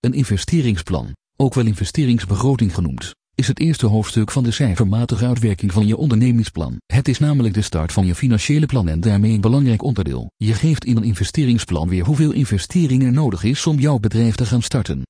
Een investeringsplan, ook wel investeringsbegroting genoemd, is het eerste hoofdstuk van de cijfermatige uitwerking van je ondernemingsplan. Het is namelijk de start van je financiële plan en daarmee een belangrijk onderdeel. Je geeft in een investeringsplan weer hoeveel investeringen nodig is om jouw bedrijf te gaan starten.